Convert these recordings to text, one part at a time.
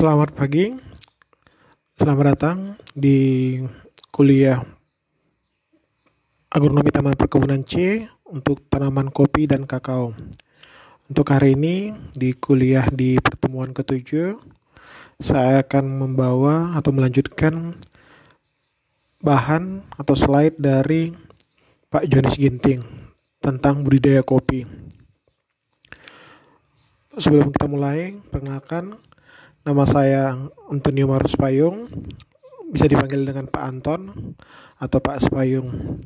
Selamat pagi, selamat datang di kuliah Agronomi Taman Perkebunan C untuk tanaman kopi dan kakao. Untuk hari ini di kuliah di pertemuan ketujuh, saya akan membawa atau melanjutkan bahan atau slide dari Pak Jonis Ginting tentang budidaya kopi. Sebelum kita mulai, perkenalkan nama saya Antonio Marus Payung, bisa dipanggil dengan Pak Anton atau Pak Spayung.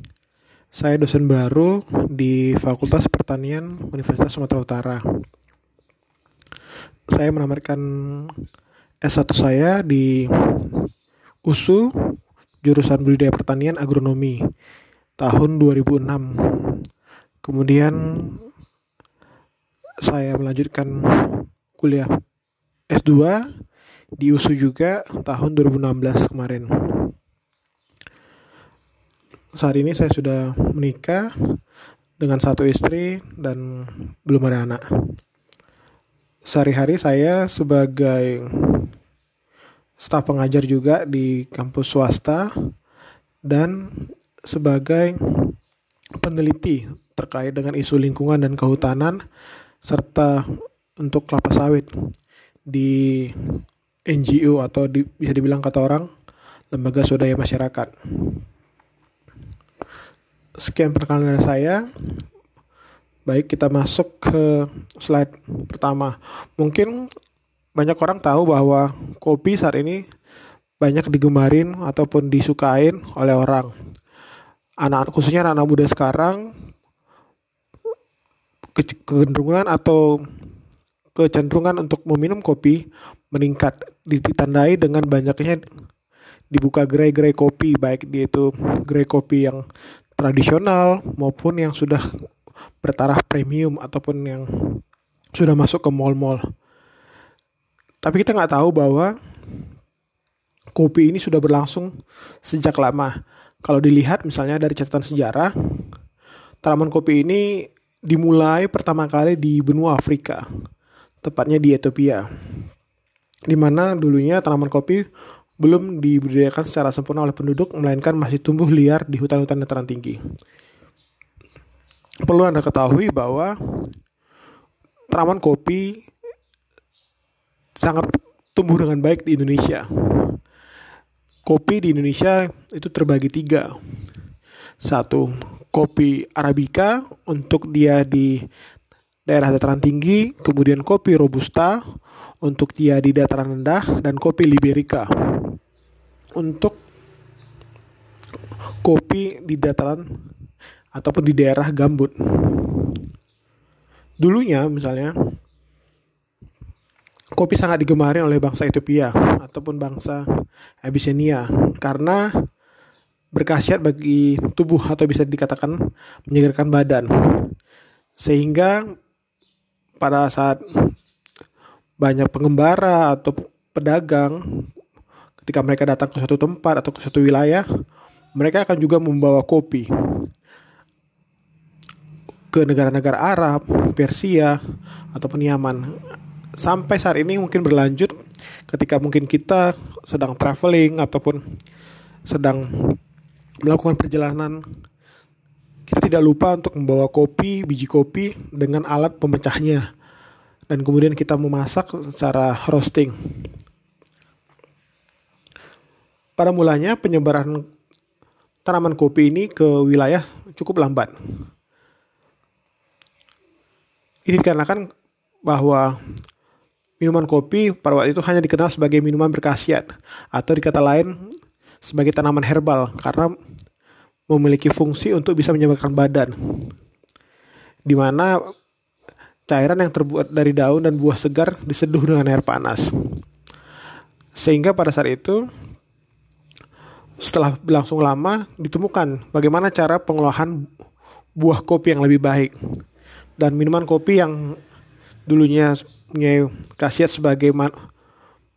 Saya dosen baru di Fakultas Pertanian Universitas Sumatera Utara. Saya menamatkan S1 saya di USU jurusan Budidaya Pertanian Agronomi tahun 2006. Kemudian saya melanjutkan kuliah S2 di USU juga tahun 2016 kemarin. Saat ini saya sudah menikah dengan satu istri dan belum ada anak. Sehari-hari saya sebagai staf pengajar juga di kampus swasta dan sebagai peneliti terkait dengan isu lingkungan dan kehutanan serta untuk kelapa sawit di NGO atau di, bisa dibilang kata orang lembaga swadaya masyarakat. Sekian perkenalan saya. Baik, kita masuk ke slide pertama. Mungkin banyak orang tahu bahwa kopi saat ini banyak digemarin ataupun disukain oleh orang. Anak khususnya anak-anak muda sekarang kecenderungan atau kecenderungan untuk meminum kopi meningkat ditandai dengan banyaknya dibuka gerai-gerai kopi baik dia itu gerai kopi yang tradisional maupun yang sudah bertaraf premium ataupun yang sudah masuk ke mall-mall. Tapi kita nggak tahu bahwa kopi ini sudah berlangsung sejak lama. Kalau dilihat misalnya dari catatan sejarah, tanaman kopi ini dimulai pertama kali di benua Afrika, tepatnya di Ethiopia, di mana dulunya tanaman kopi belum dibudidayakan secara sempurna oleh penduduk, melainkan masih tumbuh liar di hutan-hutan dataran tinggi. Perlu Anda ketahui bahwa tanaman kopi sangat tumbuh dengan baik di Indonesia. Kopi di Indonesia itu terbagi tiga. Satu, kopi Arabica untuk dia di daerah dataran tinggi, kemudian kopi Robusta untuk dia di dataran rendah, dan kopi Liberica untuk kopi di dataran ataupun di daerah gambut. Dulunya misalnya kopi sangat digemari oleh bangsa Ethiopia ataupun bangsa Abyssinia karena berkhasiat bagi tubuh atau bisa dikatakan menyegarkan badan. Sehingga pada saat banyak pengembara atau pedagang ketika mereka datang ke suatu tempat atau ke suatu wilayah, mereka akan juga membawa kopi ke negara-negara Arab, Persia, ataupun Yaman. Sampai saat ini mungkin berlanjut ketika mungkin kita sedang traveling ataupun sedang melakukan perjalanan kita tidak lupa untuk membawa kopi, biji kopi dengan alat pemecahnya. Dan kemudian kita memasak secara roasting. Pada mulanya penyebaran tanaman kopi ini ke wilayah cukup lambat. Ini dikarenakan bahwa minuman kopi pada waktu itu hanya dikenal sebagai minuman berkhasiat atau dikata lain sebagai tanaman herbal karena memiliki fungsi untuk bisa menyegarkan badan. Di mana cairan yang terbuat dari daun dan buah segar diseduh dengan air panas. Sehingga pada saat itu setelah berlangsung lama ditemukan bagaimana cara pengolahan buah kopi yang lebih baik dan minuman kopi yang dulunya punya khasiat sebagai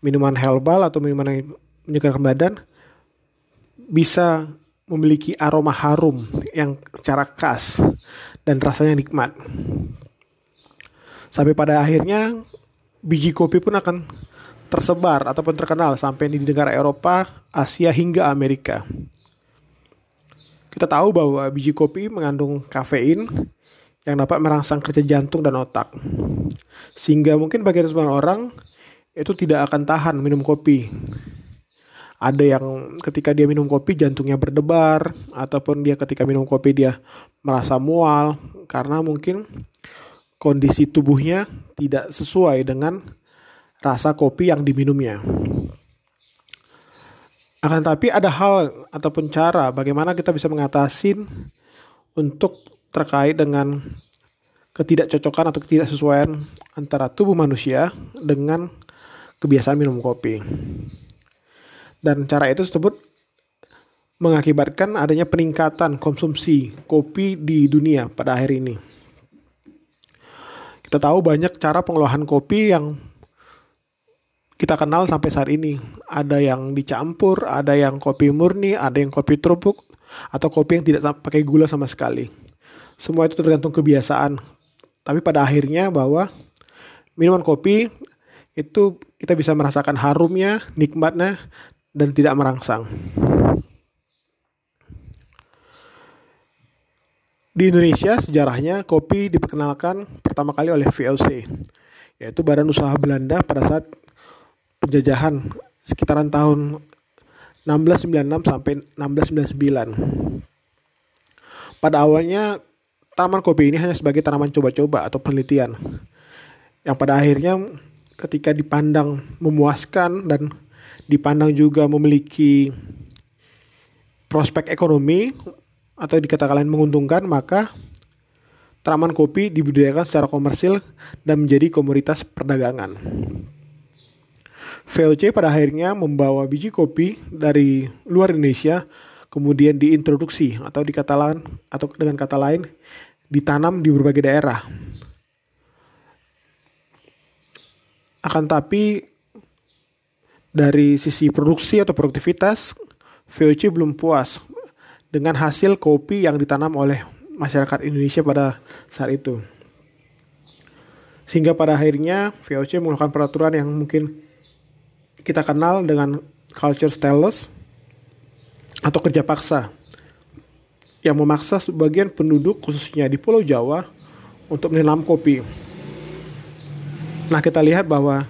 minuman herbal atau minuman yang menyegarkan badan bisa memiliki aroma harum yang secara khas dan rasanya nikmat. Sampai pada akhirnya biji kopi pun akan tersebar ataupun terkenal sampai di negara Eropa, Asia hingga Amerika. Kita tahu bahwa biji kopi mengandung kafein yang dapat merangsang kerja jantung dan otak. Sehingga mungkin bagi sebagian orang itu tidak akan tahan minum kopi. Ada yang ketika dia minum kopi jantungnya berdebar ataupun dia ketika minum kopi dia merasa mual karena mungkin kondisi tubuhnya tidak sesuai dengan rasa kopi yang diminumnya. Akan tapi ada hal ataupun cara bagaimana kita bisa mengatasi untuk terkait dengan ketidakcocokan atau ketidaksesuaian antara tubuh manusia dengan kebiasaan minum kopi. Dan cara itu tersebut mengakibatkan adanya peningkatan konsumsi kopi di dunia pada akhir ini. Kita tahu banyak cara pengolahan kopi yang kita kenal sampai saat ini. Ada yang dicampur, ada yang kopi murni, ada yang kopi trubuk, atau kopi yang tidak pakai gula sama sekali. Semua itu tergantung kebiasaan. Tapi pada akhirnya bahwa minuman kopi itu kita bisa merasakan harumnya, nikmatnya, dan tidak merangsang. Di Indonesia sejarahnya kopi diperkenalkan pertama kali oleh VOC, yaitu Badan Usaha Belanda pada saat penjajahan sekitaran tahun 1696 sampai 1699. Pada awalnya tanaman kopi ini hanya sebagai tanaman coba-coba atau penelitian. Yang pada akhirnya ketika dipandang memuaskan dan dipandang juga memiliki prospek ekonomi atau dikatakan lain menguntungkan, maka tanaman kopi dibudidayakan secara komersil dan menjadi komoditas perdagangan. VOC pada akhirnya membawa biji kopi dari luar Indonesia kemudian diintroduksi atau dikata lain atau dengan kata lain ditanam di berbagai daerah. Akan tapi dari sisi produksi atau produktivitas VOC belum puas dengan hasil kopi yang ditanam oleh masyarakat Indonesia pada saat itu. Sehingga pada akhirnya VOC mengeluarkan peraturan yang mungkin kita kenal dengan culture stateless atau kerja paksa yang memaksa sebagian penduduk khususnya di Pulau Jawa untuk menanam kopi. Nah, kita lihat bahwa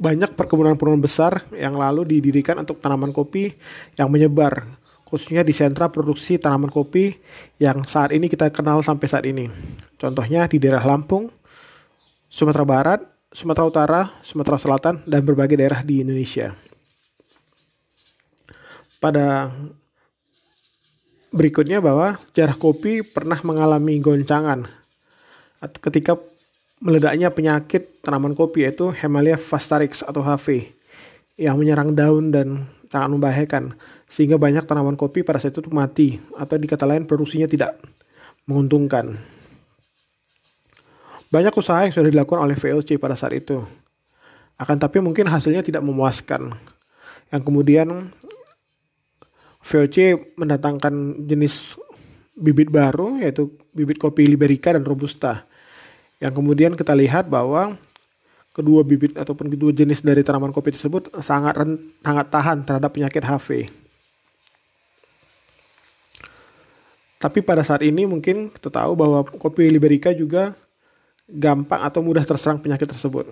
banyak perkebunan-perkebunan besar yang lalu didirikan untuk tanaman kopi yang menyebar, khususnya di sentra produksi tanaman kopi yang saat ini kita kenal sampai saat ini. Contohnya di daerah Lampung, Sumatera Barat, Sumatera Utara, Sumatera Selatan, dan berbagai daerah di Indonesia. Pada berikutnya bahwa sejarah kopi pernah mengalami goncangan ketika meledaknya penyakit tanaman kopi yaitu Hemalia fastarix atau HV yang menyerang daun dan sangat membahayakan sehingga banyak tanaman kopi pada saat itu mati atau dikata lain produksinya tidak menguntungkan. Banyak usaha yang sudah dilakukan oleh VLC pada saat itu. Akan tapi mungkin hasilnya tidak memuaskan. Yang kemudian VLC mendatangkan jenis bibit baru yaitu bibit kopi Liberica dan Robusta. Yang kemudian kita lihat bahwa kedua bibit ataupun kedua jenis dari tanaman kopi tersebut sangat sangat tahan terhadap penyakit HV. Tapi pada saat ini mungkin kita tahu bahwa kopi Liberica juga gampang atau mudah terserang penyakit tersebut.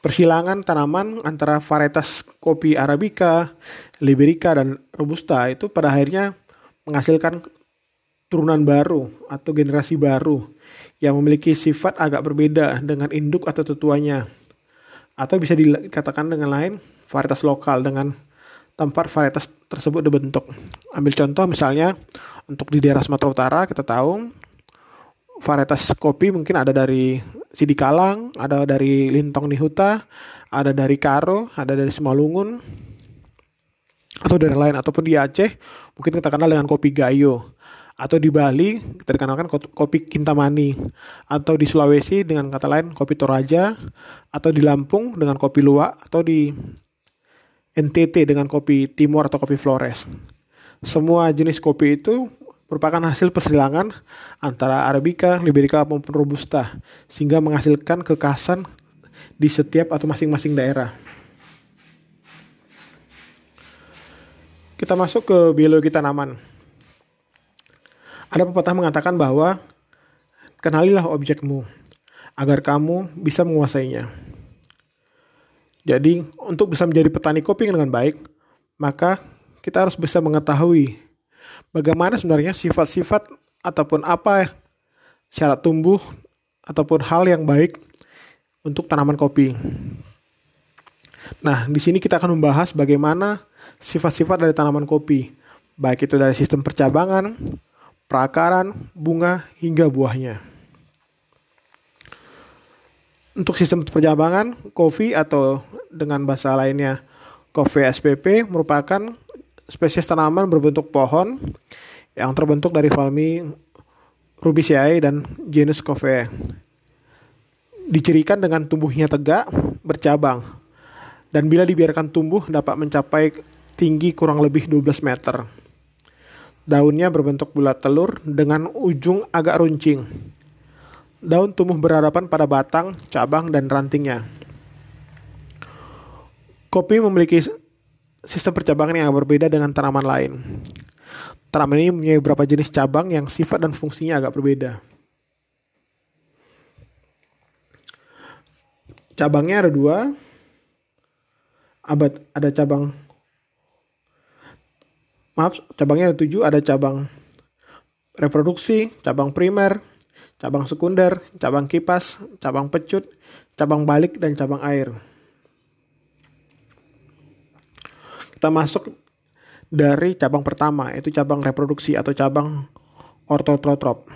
Persilangan tanaman antara varietas kopi Arabica, Liberica, dan Robusta itu pada akhirnya menghasilkan turunan baru atau generasi baru yang memiliki sifat agak berbeda dengan induk atau tetuanya. Atau bisa dikatakan dengan lain varietas lokal dengan tempat varietas tersebut dibentuk. Ambil contoh misalnya untuk di daerah Sumatera Utara kita tahu varietas kopi mungkin ada dari Sidikalang, ada dari Lintong Nihuta, ada dari Karo, ada dari Simalungun, atau dari lain ataupun di Aceh mungkin kita kenal dengan kopi Gayo atau di Bali kita dikenalkan kopi Kintamani atau di Sulawesi dengan kata lain kopi Toraja atau di Lampung dengan kopi Luwak atau di NTT dengan kopi Timur atau kopi Flores. Semua jenis kopi itu merupakan hasil persilangan antara Arabica, Liberica maupun Robusta sehingga menghasilkan kekasan di setiap atau masing-masing daerah. Kita masuk ke biologi tanaman. Ada pepatah mengatakan bahwa kenalilah objekmu agar kamu bisa menguasainya. Jadi, untuk bisa menjadi petani kopi dengan baik, maka kita harus bisa mengetahui bagaimana sebenarnya sifat-sifat ataupun apa syarat tumbuh ataupun hal yang baik untuk tanaman kopi. Nah, di sini kita akan membahas bagaimana sifat-sifat dari tanaman kopi, baik itu dari sistem percabangan, perakaran, bunga, hingga buahnya. Untuk sistem percabangan, kopi atau dengan bahasa lainnya kopi SPP merupakan spesies tanaman berbentuk pohon yang terbentuk dari famili Rubiaceae dan genus Coffea. Dicirikan dengan tumbuhnya tegak, bercabang, dan bila dibiarkan tumbuh dapat mencapai tinggi kurang lebih 12 meter. Daunnya berbentuk bulat telur dengan ujung agak runcing Daun tumbuh berhadapan pada batang, cabang, dan rantingnya. Kopi memiliki sistem percabangan yang berbeda dengan tanaman lain. Tanaman ini mempunyai beberapa jenis cabang yang sifat dan fungsinya agak berbeda. Cabangnya ada dua. Abad ada cabang maaf cabangnya ada tujuh ada cabang reproduksi cabang primer cabang sekunder, cabang kipas, cabang pecut, cabang balik, dan cabang air. Kita masuk dari cabang pertama, yaitu cabang reproduksi atau cabang ortotrotrop.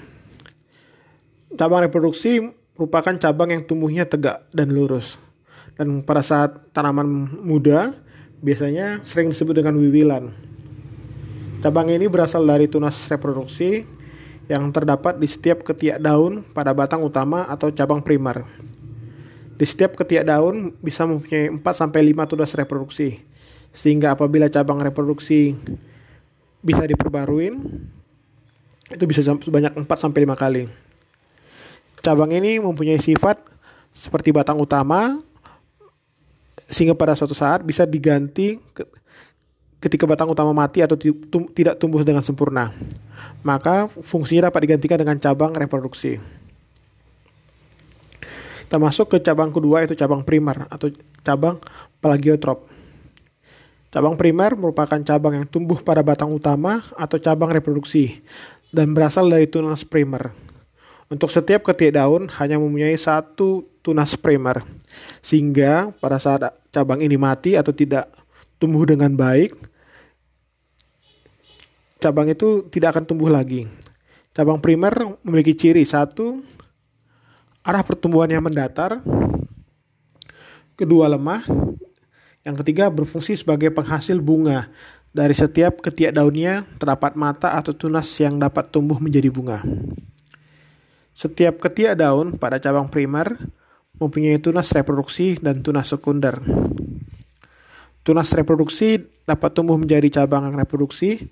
Cabang reproduksi merupakan cabang yang tumbuhnya tegak dan lurus. Dan pada saat tanaman muda, biasanya sering disebut dengan wiwilan. Cabang ini berasal dari tunas reproduksi yang terdapat di setiap ketiak daun pada batang utama atau cabang primer. Di setiap ketiak daun bisa mempunyai 4 sampai 5 tunas reproduksi. Sehingga apabila cabang reproduksi bisa diperbarui, itu bisa sebanyak 4 sampai 5 kali. Cabang ini mempunyai sifat seperti batang utama sehingga pada suatu saat bisa diganti ketika batang utama mati atau tidak tumbuh dengan sempurna maka fungsinya dapat digantikan dengan cabang reproduksi. Kita masuk ke cabang kedua yaitu cabang primer atau cabang plagiotrop. Cabang primer merupakan cabang yang tumbuh pada batang utama atau cabang reproduksi dan berasal dari tunas primer. Untuk setiap ketiak daun hanya mempunyai satu tunas primer, sehingga pada saat cabang ini mati atau tidak tumbuh dengan baik, cabang itu tidak akan tumbuh lagi. Cabang primer memiliki ciri satu, arah pertumbuhan yang mendatar, kedua lemah, yang ketiga berfungsi sebagai penghasil bunga. Dari setiap ketiak daunnya terdapat mata atau tunas yang dapat tumbuh menjadi bunga. Setiap ketiak daun pada cabang primer mempunyai tunas reproduksi dan tunas sekunder. Tunas reproduksi dapat tumbuh menjadi cabang reproduksi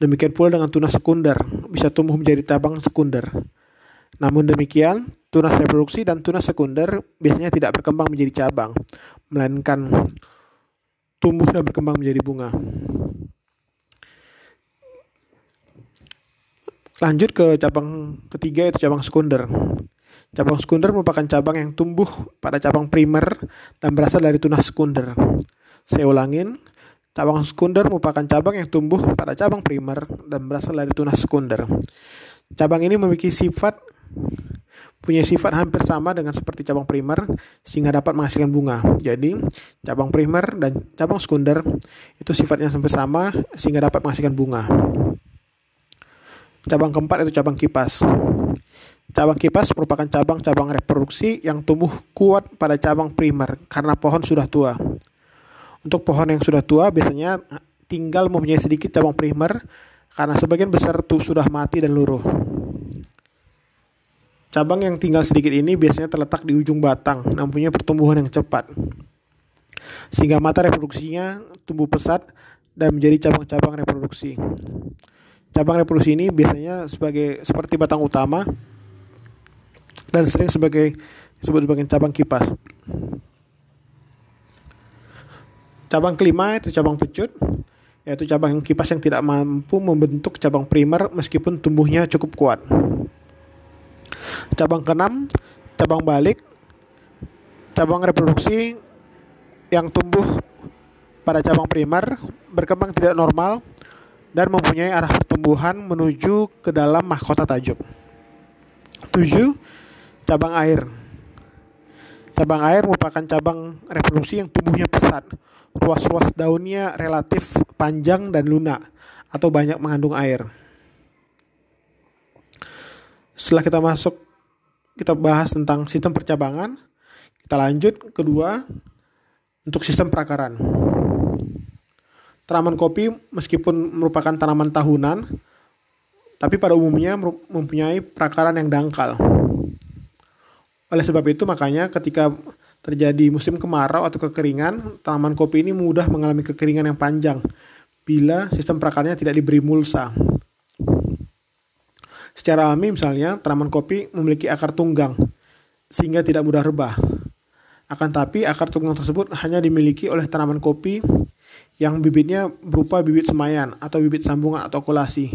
Demikian pula dengan tunas sekunder, bisa tumbuh menjadi cabang sekunder. Namun demikian, tunas reproduksi dan tunas sekunder biasanya tidak berkembang menjadi cabang, melainkan tumbuh dan berkembang menjadi bunga. Lanjut ke cabang ketiga yaitu cabang sekunder. Cabang sekunder merupakan cabang yang tumbuh pada cabang primer dan berasal dari tunas sekunder. Saya ulangin, Cabang sekunder merupakan cabang yang tumbuh pada cabang primer dan berasal dari tunas sekunder. Cabang ini memiliki sifat punya sifat hampir sama dengan seperti cabang primer sehingga dapat menghasilkan bunga. Jadi, cabang primer dan cabang sekunder itu sifatnya hampir sama sehingga dapat menghasilkan bunga. Cabang keempat itu cabang kipas. Cabang kipas merupakan cabang-cabang reproduksi yang tumbuh kuat pada cabang primer karena pohon sudah tua. Untuk pohon yang sudah tua biasanya tinggal mempunyai sedikit cabang primer karena sebagian besar itu sudah mati dan luruh. Cabang yang tinggal sedikit ini biasanya terletak di ujung batang dan punya pertumbuhan yang cepat. Sehingga mata reproduksinya tumbuh pesat dan menjadi cabang-cabang reproduksi. Cabang reproduksi ini biasanya sebagai seperti batang utama dan sering sebagai disebut sebagai cabang kipas. Cabang kelima itu cabang pecut, yaitu cabang kipas yang tidak mampu membentuk cabang primer meskipun tumbuhnya cukup kuat. Cabang keenam, cabang balik, cabang reproduksi yang tumbuh pada cabang primer berkembang tidak normal dan mempunyai arah pertumbuhan menuju ke dalam mahkota tajuk. 7. Cabang air. Cabang air merupakan cabang reproduksi yang tumbuhnya pesat. Ruas-ruas daunnya relatif panjang dan lunak atau banyak mengandung air. Setelah kita masuk, kita bahas tentang sistem percabangan. Kita lanjut kedua untuk sistem perakaran. Tanaman kopi meskipun merupakan tanaman tahunan, tapi pada umumnya mempunyai perakaran yang dangkal. Oleh sebab itu makanya ketika terjadi musim kemarau atau kekeringan, tanaman kopi ini mudah mengalami kekeringan yang panjang bila sistem perakarannya tidak diberi mulsa. Secara alami misalnya, tanaman kopi memiliki akar tunggang sehingga tidak mudah rebah. Akan tapi akar tunggang tersebut hanya dimiliki oleh tanaman kopi yang bibitnya berupa bibit semayan atau bibit sambungan atau kolasi,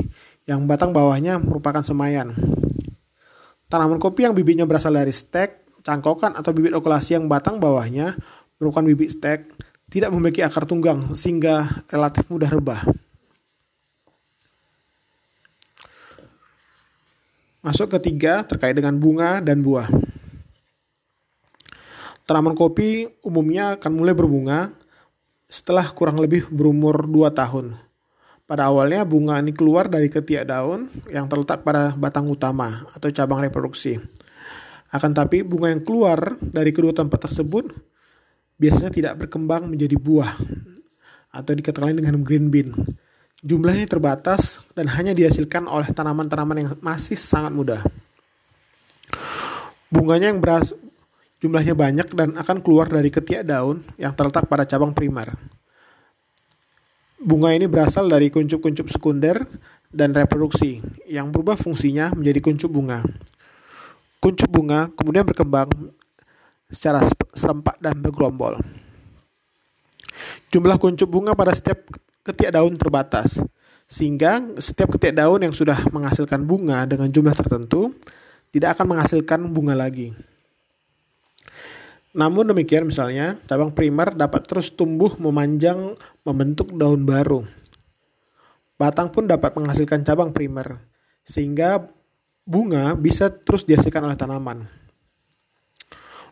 yang batang bawahnya merupakan semayan. Tanaman kopi yang bibitnya berasal dari stek, cangkokan atau bibit okulasi yang batang bawahnya merupakan bibit stek, tidak memiliki akar tunggang sehingga relatif mudah rebah. Masuk ketiga terkait dengan bunga dan buah. Tanaman kopi umumnya akan mulai berbunga setelah kurang lebih berumur 2 tahun. Pada awalnya bunga ini keluar dari ketiak daun yang terletak pada batang utama atau cabang reproduksi. Akan tapi bunga yang keluar dari kedua tempat tersebut biasanya tidak berkembang menjadi buah atau dikatakan dengan green bean. Jumlahnya terbatas dan hanya dihasilkan oleh tanaman-tanaman yang masih sangat muda. Bunganya yang beras, jumlahnya banyak dan akan keluar dari ketiak daun yang terletak pada cabang primer. Bunga ini berasal dari kuncup-kuncup sekunder dan reproduksi yang berubah fungsinya menjadi kuncup bunga. Kuncup bunga kemudian berkembang secara serempak dan bergerombol. Jumlah kuncup bunga pada setiap ketiak daun terbatas, sehingga setiap ketiak daun yang sudah menghasilkan bunga dengan jumlah tertentu tidak akan menghasilkan bunga lagi. Namun demikian misalnya, cabang primer dapat terus tumbuh memanjang membentuk daun baru. Batang pun dapat menghasilkan cabang primer, sehingga bunga bisa terus dihasilkan oleh tanaman.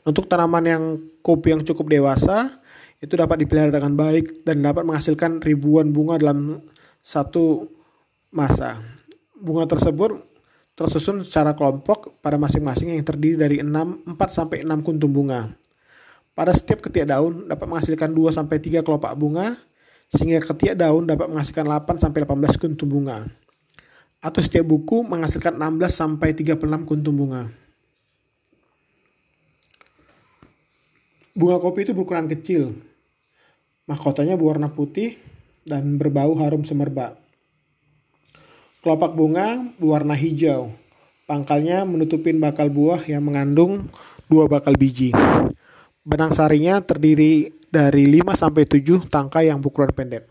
Untuk tanaman yang kopi yang cukup dewasa, itu dapat dipelihara dengan baik dan dapat menghasilkan ribuan bunga dalam satu masa. Bunga tersebut tersusun secara kelompok pada masing-masing yang terdiri dari 6, 4 sampai 6 kuntum bunga. Pada setiap ketiak daun dapat menghasilkan 2 sampai 3 kelopak bunga, sehingga ketiak daun dapat menghasilkan 8 sampai 18 kuntum bunga. Atau setiap buku menghasilkan 16 sampai 36 kuntum bunga. Bunga kopi itu berukuran kecil. Mahkotanya berwarna putih dan berbau harum semerbak. Kelopak bunga berwarna hijau. Pangkalnya menutupin bakal buah yang mengandung dua bakal biji. Benang sarinya terdiri dari 5 sampai 7 tangkai yang berukuran pendek.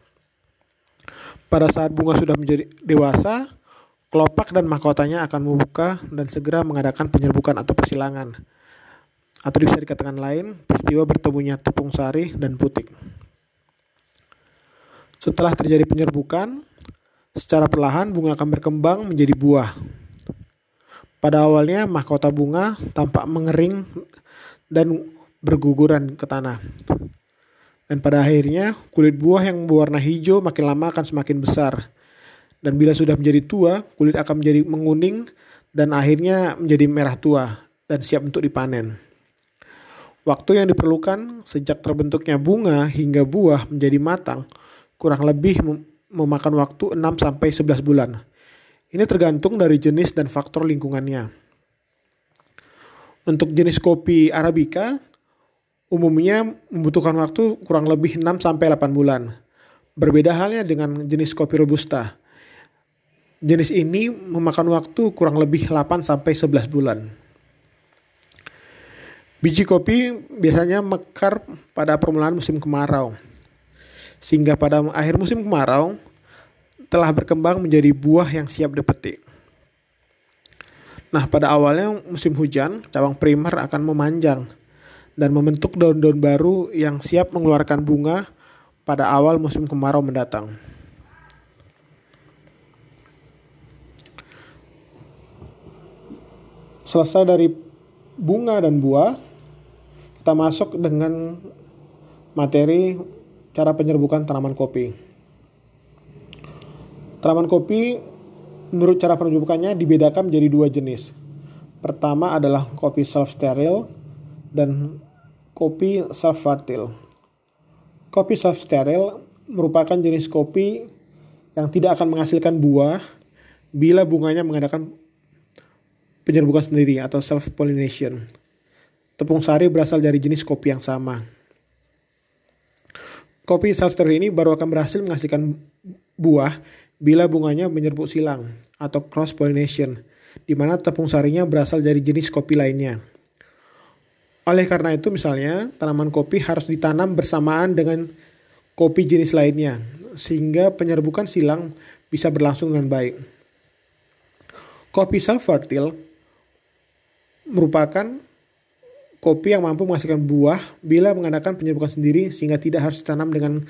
Pada saat bunga sudah menjadi dewasa, kelopak dan mahkotanya akan membuka dan segera mengadakan penyerbukan atau persilangan. Atau bisa dikatakan lain, peristiwa bertemunya tepung sari dan putik. Setelah terjadi penyerbukan, secara perlahan bunga akan berkembang menjadi buah. Pada awalnya mahkota bunga tampak mengering dan berguguran ke tanah. Dan pada akhirnya kulit buah yang berwarna hijau makin lama akan semakin besar. Dan bila sudah menjadi tua, kulit akan menjadi menguning dan akhirnya menjadi merah tua dan siap untuk dipanen. Waktu yang diperlukan sejak terbentuknya bunga hingga buah menjadi matang kurang lebih memakan waktu 6 sampai 11 bulan. Ini tergantung dari jenis dan faktor lingkungannya. Untuk jenis kopi Arabica, umumnya membutuhkan waktu kurang lebih 6 sampai 8 bulan. Berbeda halnya dengan jenis kopi robusta. Jenis ini memakan waktu kurang lebih 8 sampai 11 bulan. Biji kopi biasanya mekar pada permulaan musim kemarau. sehingga pada akhir musim kemarau telah berkembang menjadi buah yang siap dipetik. Nah, pada awalnya musim hujan, cabang primer akan memanjang dan membentuk daun-daun baru yang siap mengeluarkan bunga pada awal musim kemarau mendatang. Selesai dari bunga dan buah, kita masuk dengan materi cara penyerbukan tanaman kopi. Tanaman kopi menurut cara penyerbukannya dibedakan menjadi dua jenis. Pertama adalah kopi self-sterile dan kopi self-fertile. Kopi self-sterile merupakan jenis kopi yang tidak akan menghasilkan buah bila bunganya mengadakan penyerbukan sendiri atau self-pollination. Tepung sari berasal dari jenis kopi yang sama. Kopi self-sterile ini baru akan berhasil menghasilkan buah bila bunganya menyerbuk silang atau cross-pollination, di mana tepung sarinya berasal dari jenis kopi lainnya. Oleh karena itu misalnya, tanaman kopi harus ditanam bersamaan dengan kopi jenis lainnya, sehingga penyerbukan silang bisa berlangsung dengan baik. Kopi self-fertile merupakan kopi yang mampu menghasilkan buah bila mengadakan penyerbukan sendiri sehingga tidak harus ditanam dengan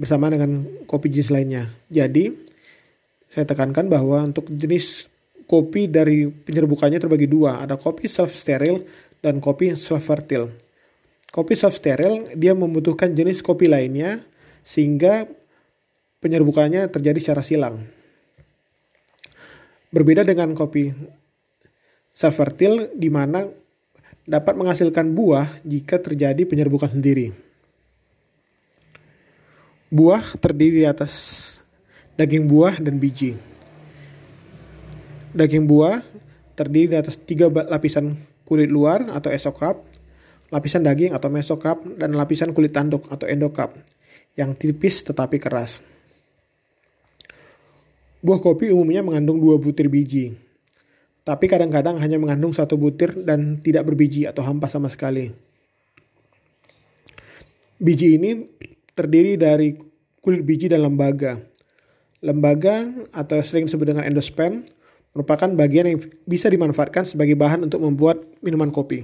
bersama dengan kopi jenis lainnya. Jadi, saya tekankan bahwa untuk jenis kopi dari penyerbukannya terbagi dua, ada kopi self-sterile dan kopi self-fertile. Kopi self-sterile dia membutuhkan jenis kopi lainnya sehingga penyerbukannya terjadi secara silang. Berbeda dengan kopi self-fertile di mana dapat menghasilkan buah jika terjadi penyerbukan sendiri. Buah terdiri di atas daging buah dan biji. Daging buah terdiri di atas tiga lapisan kulit luar atau esokrap, lapisan daging atau mesokrap, dan lapisan kulit tanduk atau endokrap yang tipis tetapi keras. Buah kopi umumnya mengandung dua butir biji, tapi kadang-kadang hanya mengandung satu butir dan tidak berbiji atau hampa sama sekali. Biji ini terdiri dari kulit biji dan lembaga. Lembaga atau sering disebut dengan endosperm merupakan bagian yang bisa dimanfaatkan sebagai bahan untuk membuat minuman kopi.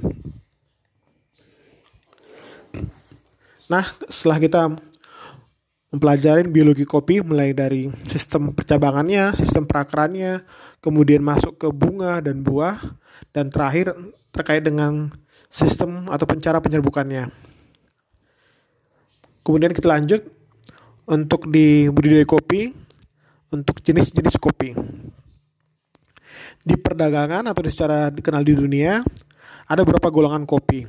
Nah, setelah kita mempelajari biologi kopi mulai dari sistem percabangannya, sistem perakarannya, kemudian masuk ke bunga dan buah, dan terakhir terkait dengan sistem atau cara penyerbukannya. Kemudian kita lanjut untuk di budidaya kopi, untuk jenis-jenis kopi. Di perdagangan atau secara dikenal di dunia, ada beberapa golongan kopi.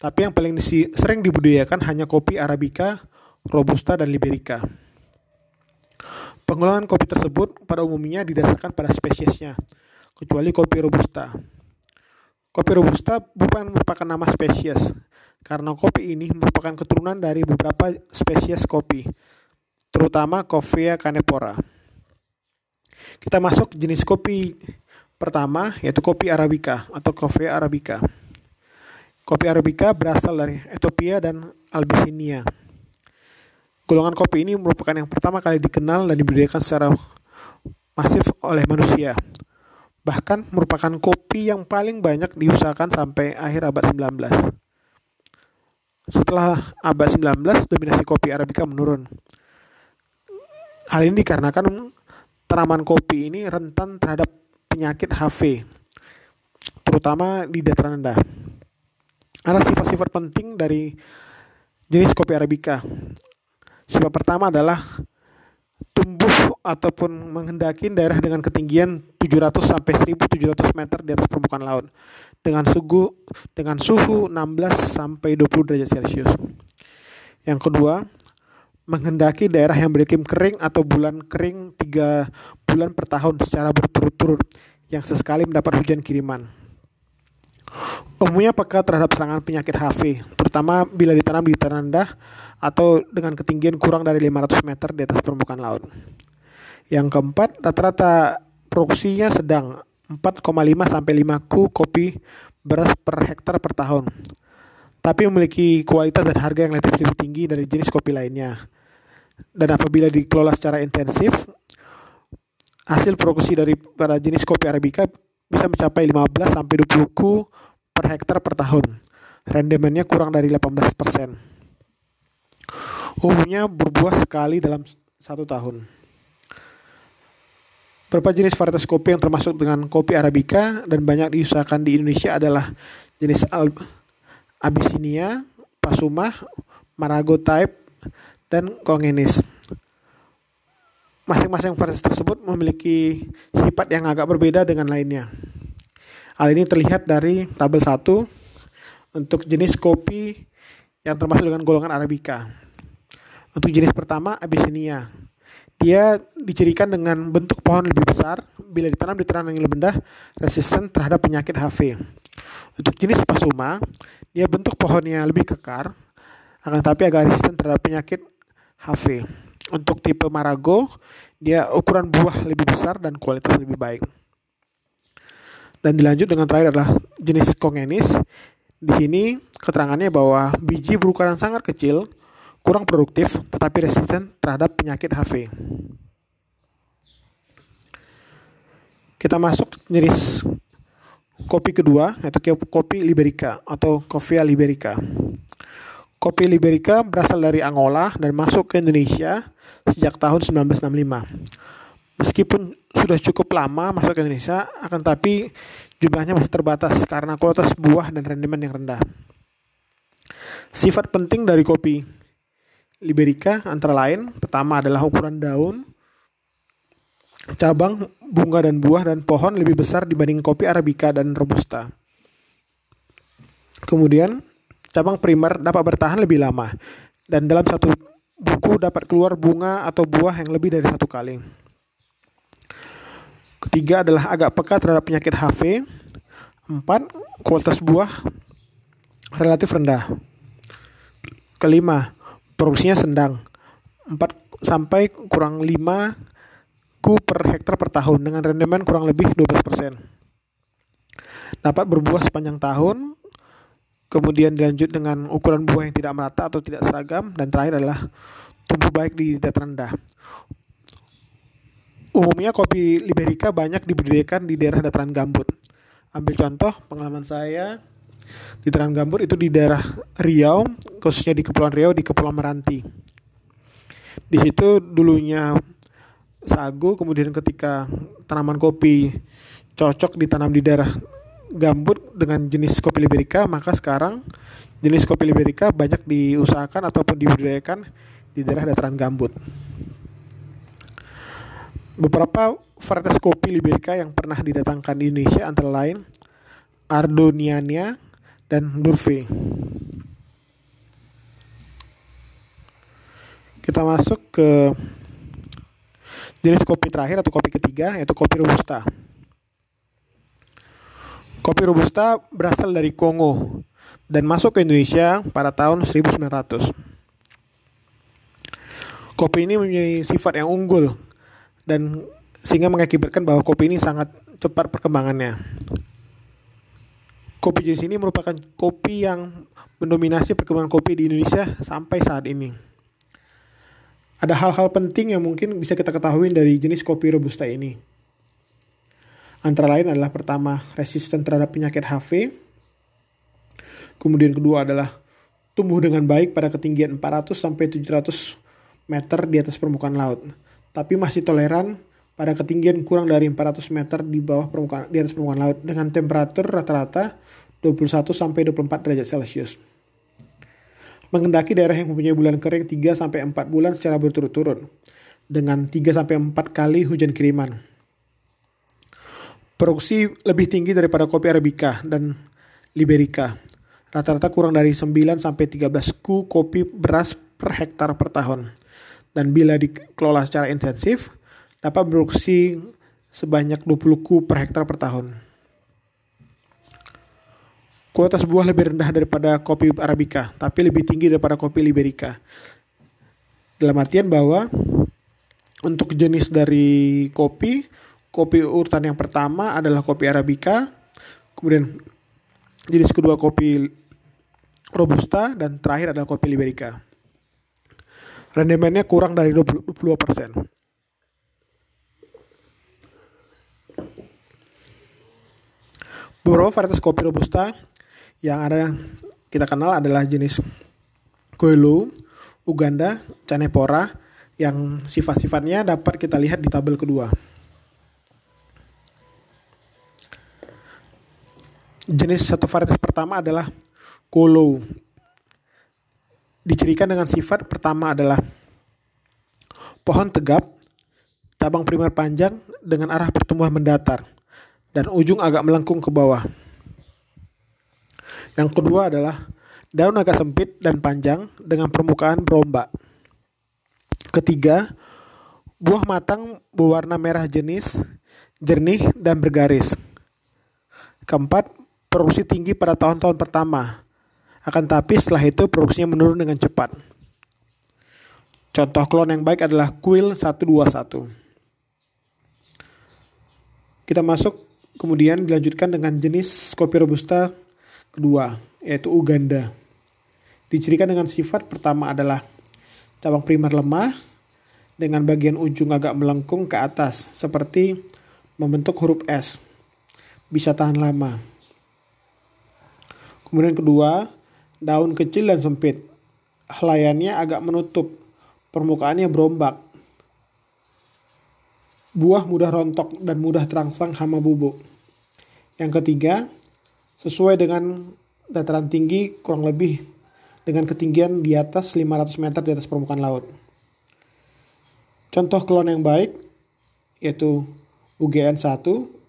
Tapi yang paling sering dibudidayakan hanya kopi Arabica, Robusta, dan Liberica. Pengelolaan kopi tersebut pada umumnya didasarkan pada spesiesnya, kecuali kopi Robusta. Kopi Robusta bukan merupakan nama spesies, karena kopi ini merupakan keturunan dari beberapa spesies kopi, terutama Coffea canepora. Kita masuk jenis kopi pertama, yaitu kopi Arabica atau Coffea arabica. Kopi Arabica berasal dari Ethiopia dan Abyssinia. Golongan kopi ini merupakan yang pertama kali dikenal dan dibudidayakan secara masif oleh manusia. Bahkan merupakan kopi yang paling banyak diusahakan sampai akhir abad 19. Setelah abad 19, dominasi kopi Arabica menurun. Hal ini dikarenakan tanaman kopi ini rentan terhadap penyakit HIV, terutama di dataran rendah. Ada sifat-sifat penting dari jenis kopi Arabica, Sebab pertama adalah tumbuh ataupun menghendaki daerah dengan ketinggian 700 sampai 1700 meter di atas permukaan laut dengan suhu dengan suhu 16 sampai 20 derajat Celcius. Yang kedua, menghendaki daerah yang beriklim kering atau bulan kering 3 bulan per tahun secara berturut-turut yang sesekali mendapat hujan kiriman. Umumnya peka terhadap serangan penyakit HIV, terutama bila ditanam di tanah rendah atau dengan ketinggian kurang dari 500 meter di atas permukaan laut. Yang keempat, rata-rata produksinya sedang 4,5 sampai 5 ku kopi beras per hektar per tahun. Tapi memiliki kualitas dan harga yang relatif lebih tinggi dari jenis kopi lainnya. Dan apabila dikelola secara intensif, hasil produksi dari para jenis kopi Arabica bisa mencapai 15 sampai 20 ku per hektar per tahun. Rendemennya kurang dari 18%. Umumnya berbuah sekali dalam satu tahun. Beberapa jenis varietas kopi yang termasuk dengan kopi Arabica dan banyak diusahakan di Indonesia adalah jenis Al Abyssinia, Pasumah, Marago Type, dan Kongenis. Masing-masing varietas tersebut memiliki sifat yang agak berbeda dengan lainnya. Hal ini terlihat dari tabel 1 untuk jenis kopi yang termasuk dengan golongan Arabica. Untuk jenis pertama, Abyssinia. Dia dicirikan dengan bentuk pohon lebih besar, bila ditanam di tanah yang lebih rendah, resisten terhadap penyakit HV. Untuk jenis Pasuma, dia bentuk pohonnya lebih kekar, akan tetapi agak resisten terhadap penyakit HV. Untuk tipe Marago, dia ukuran buah lebih besar dan kualitas lebih baik. Dan dilanjut dengan terakhir adalah jenis Kongenis. Di sini keterangannya bahwa biji berukuran sangat kecil, kurang produktif, tetapi resisten terhadap penyakit HV. Kita masuk jenis kopi kedua, yaitu kopi Liberica atau Coffea Liberica. Kopi Liberica berasal dari Angola dan masuk ke Indonesia sejak tahun 1965. Meskipun sudah cukup lama masuk ke Indonesia, akan tapi jumlahnya masih terbatas karena kualitas buah dan rendemen yang rendah. Sifat penting dari kopi Liberica antara lain, pertama adalah ukuran daun, cabang, bunga dan buah dan pohon lebih besar dibanding kopi Arabica dan Robusta. Kemudian cabang primer dapat bertahan lebih lama dan dalam satu buku dapat keluar bunga atau buah yang lebih dari satu kali. Ketiga adalah agak peka terhadap penyakit HV. Empat, kualitas buah relatif rendah. Kelima, produksinya sedang. Empat sampai kurang lima ku per hektar per tahun dengan rendemen kurang lebih 12%. Dapat berbuah sepanjang tahun kemudian dilanjut dengan ukuran buah yang tidak merata atau tidak seragam, dan terakhir adalah tumbuh baik di dataran rendah. Umumnya kopi Liberica banyak dibudidayakan di daerah dataran gambut. Ambil contoh pengalaman saya di dataran gambut itu di daerah Riau, khususnya di Kepulauan Riau di Kepulauan Meranti. Di situ dulunya sagu, kemudian ketika tanaman kopi cocok ditanam di daerah gambut dengan jenis kopi liberica, maka sekarang jenis kopi liberica banyak diusahakan ataupun dibudidayakan di daerah dataran gambut. Beberapa varietas kopi liberica yang pernah didatangkan di Indonesia antara lain Ardoniania dan Durve. Kita masuk ke jenis kopi terakhir atau kopi ketiga yaitu kopi robusta. Kopi Robusta berasal dari Kongo dan masuk ke Indonesia pada tahun 1900. Kopi ini mempunyai sifat yang unggul dan sehingga mengakibatkan bahwa kopi ini sangat cepat perkembangannya. Kopi jenis ini merupakan kopi yang mendominasi perkembangan kopi di Indonesia sampai saat ini. Ada hal-hal penting yang mungkin bisa kita ketahui dari jenis kopi Robusta ini. Antara lain adalah pertama resisten terhadap penyakit HV. Kemudian kedua adalah tumbuh dengan baik pada ketinggian 400 sampai 700 meter di atas permukaan laut, tapi masih toleran pada ketinggian kurang dari 400 meter di bawah permukaan di atas permukaan laut dengan temperatur rata-rata 21 sampai 24 derajat Celcius. Mengendaki daerah yang mempunyai bulan kering 3 sampai 4 bulan secara berturut-turut dengan 3 sampai 4 kali hujan kiriman Produksi lebih tinggi daripada kopi Arabica dan Liberica. Rata-rata kurang dari 9 sampai 13 ku kopi beras per hektar per tahun. Dan bila dikelola secara intensif, dapat produksi sebanyak 20 ku per hektar per tahun. Kualitas buah lebih rendah daripada kopi Arabica, tapi lebih tinggi daripada kopi Liberica. Dalam artian bahwa untuk jenis dari kopi, Kopi urutan yang pertama adalah kopi Arabica, kemudian jenis kedua kopi Robusta, dan terakhir adalah kopi Liberica. rendemennya kurang dari 22%. Beberapa varietas kopi robusta yang ada kita kenal adalah jenis Coelho, Uganda, Canepora yang sifat-sifatnya dapat kita lihat di tabel kedua. Jenis satu varietas pertama adalah Kolo. Dicirikan dengan sifat pertama adalah pohon tegap, cabang primer panjang dengan arah pertumbuhan mendatar dan ujung agak melengkung ke bawah. Yang kedua adalah daun agak sempit dan panjang dengan permukaan berombak. Ketiga, buah matang berwarna merah jenis, jernih dan bergaris. Keempat, produksi tinggi pada tahun-tahun pertama. Akan tapi setelah itu produksinya menurun dengan cepat. Contoh klon yang baik adalah Quill 121. Kita masuk Kemudian dilanjutkan dengan jenis kopi robusta kedua, yaitu Uganda. Dicirikan dengan sifat pertama adalah cabang primer lemah dengan bagian ujung agak melengkung ke atas seperti membentuk huruf S. Bisa tahan lama. Kemudian kedua, daun kecil dan sempit. Helayannya agak menutup, permukaannya berombak. Buah mudah rontok dan mudah terangsang hama bubuk. Yang ketiga, sesuai dengan dataran tinggi kurang lebih dengan ketinggian di atas 500 meter di atas permukaan laut. Contoh klon yang baik yaitu UGN 1,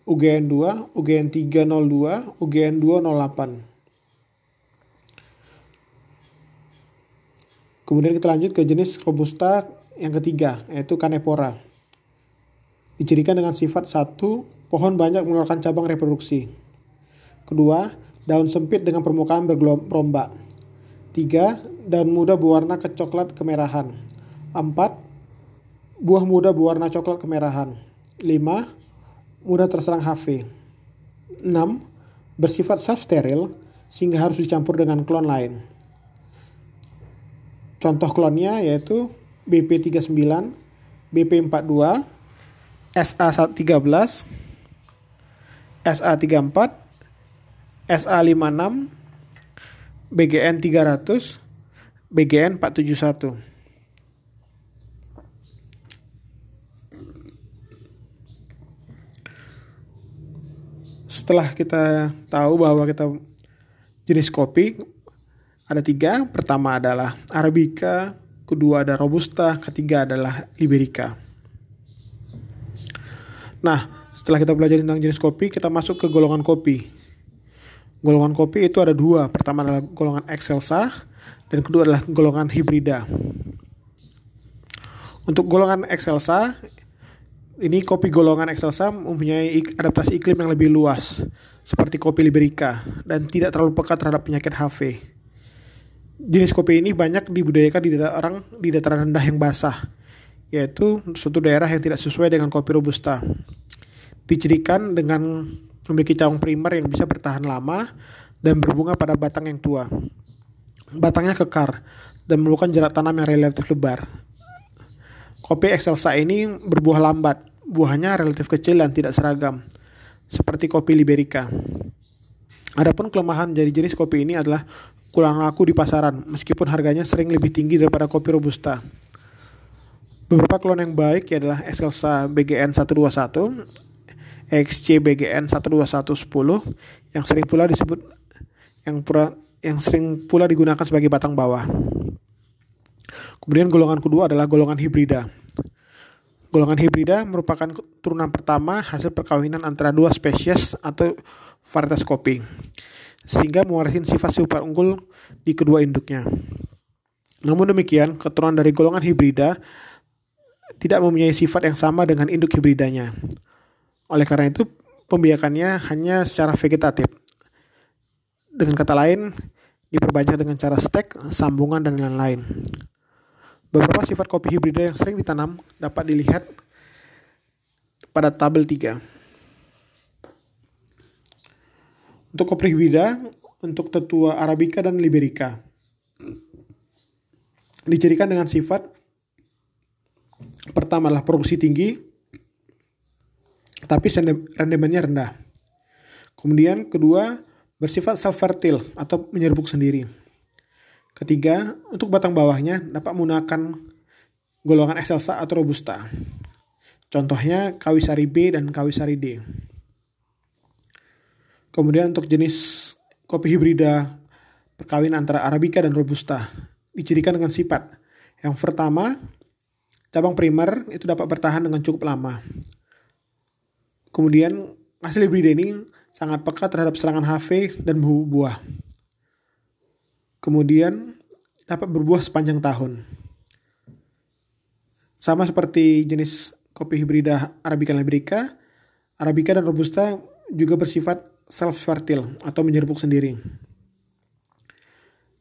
UGN 2, UGN 302, UGN 208. Kemudian kita lanjut ke jenis robusta yang ketiga yaitu Canepora. Dicirikan dengan sifat satu Pohon banyak mengeluarkan cabang reproduksi. Kedua, daun sempit dengan permukaan bergelombang. Tiga, daun muda berwarna kecoklat kemerahan. Empat, buah muda berwarna coklat kemerahan. Lima, mudah terserang HV. Enam, bersifat self-steril sehingga harus dicampur dengan klon lain. Contoh klonnya yaitu BP39, BP42, SA13, SA34, SA56, BGN 300, BGN 471. Setelah kita tahu bahwa kita jenis kopi ada tiga. Pertama adalah Arabica, kedua ada Robusta, ketiga adalah Liberica. Nah, setelah kita belajar tentang jenis kopi, kita masuk ke golongan kopi. Golongan kopi itu ada dua. Pertama adalah golongan excelsa, dan kedua adalah golongan hibrida. Untuk golongan excelsa, ini kopi golongan excelsa mempunyai adaptasi iklim yang lebih luas, seperti kopi liberica, dan tidak terlalu peka terhadap penyakit HV. Jenis kopi ini banyak dibudidayakan di daerah orang di dataran rendah yang basah, yaitu suatu daerah yang tidak sesuai dengan kopi robusta dicirikan dengan memiliki cabang primer yang bisa bertahan lama dan berbunga pada batang yang tua. Batangnya kekar dan memerlukan jarak tanam yang relatif lebar. Kopi excelsa ini berbuah lambat, buahnya relatif kecil dan tidak seragam, seperti kopi liberica. Adapun kelemahan dari jenis kopi ini adalah kurang laku di pasaran, meskipun harganya sering lebih tinggi daripada kopi robusta. Beberapa klon yang baik adalah Excelsa BGN 121, XCBGN 12110 yang sering pula disebut yang pura yang sering pula digunakan sebagai batang bawah. Kemudian golongan kedua adalah golongan hibrida. Golongan hibrida merupakan turunan pertama hasil perkawinan antara dua spesies atau varietas kopi, sehingga mewarisi sifat super unggul di kedua induknya. Namun demikian, keturunan dari golongan hibrida tidak mempunyai sifat yang sama dengan induk hibridanya. Oleh karena itu, pembiakannya hanya secara vegetatif. Dengan kata lain, diperbanyak dengan cara stek, sambungan, dan lain-lain. Beberapa sifat kopi hibrida yang sering ditanam dapat dilihat pada tabel 3. Untuk kopi hibrida, untuk tetua Arabica dan Liberica. Dicirikan dengan sifat Pertama adalah produksi tinggi, tapi rendemennya rendah. Kemudian kedua, bersifat self-fertile atau menyerbuk sendiri. Ketiga, untuk batang bawahnya dapat menggunakan golongan excelsa atau robusta. Contohnya kawisari B dan kawisari D. Kemudian untuk jenis kopi hibrida perkawin antara arabica dan robusta dicirikan dengan sifat. Yang pertama, cabang primer itu dapat bertahan dengan cukup lama. Kemudian hasil hibrida ini sangat peka terhadap serangan HV dan buah. Kemudian dapat berbuah sepanjang tahun. Sama seperti jenis kopi hibrida Arabica Liberica, Arabica dan Robusta juga bersifat self-fertile atau menyerbuk sendiri.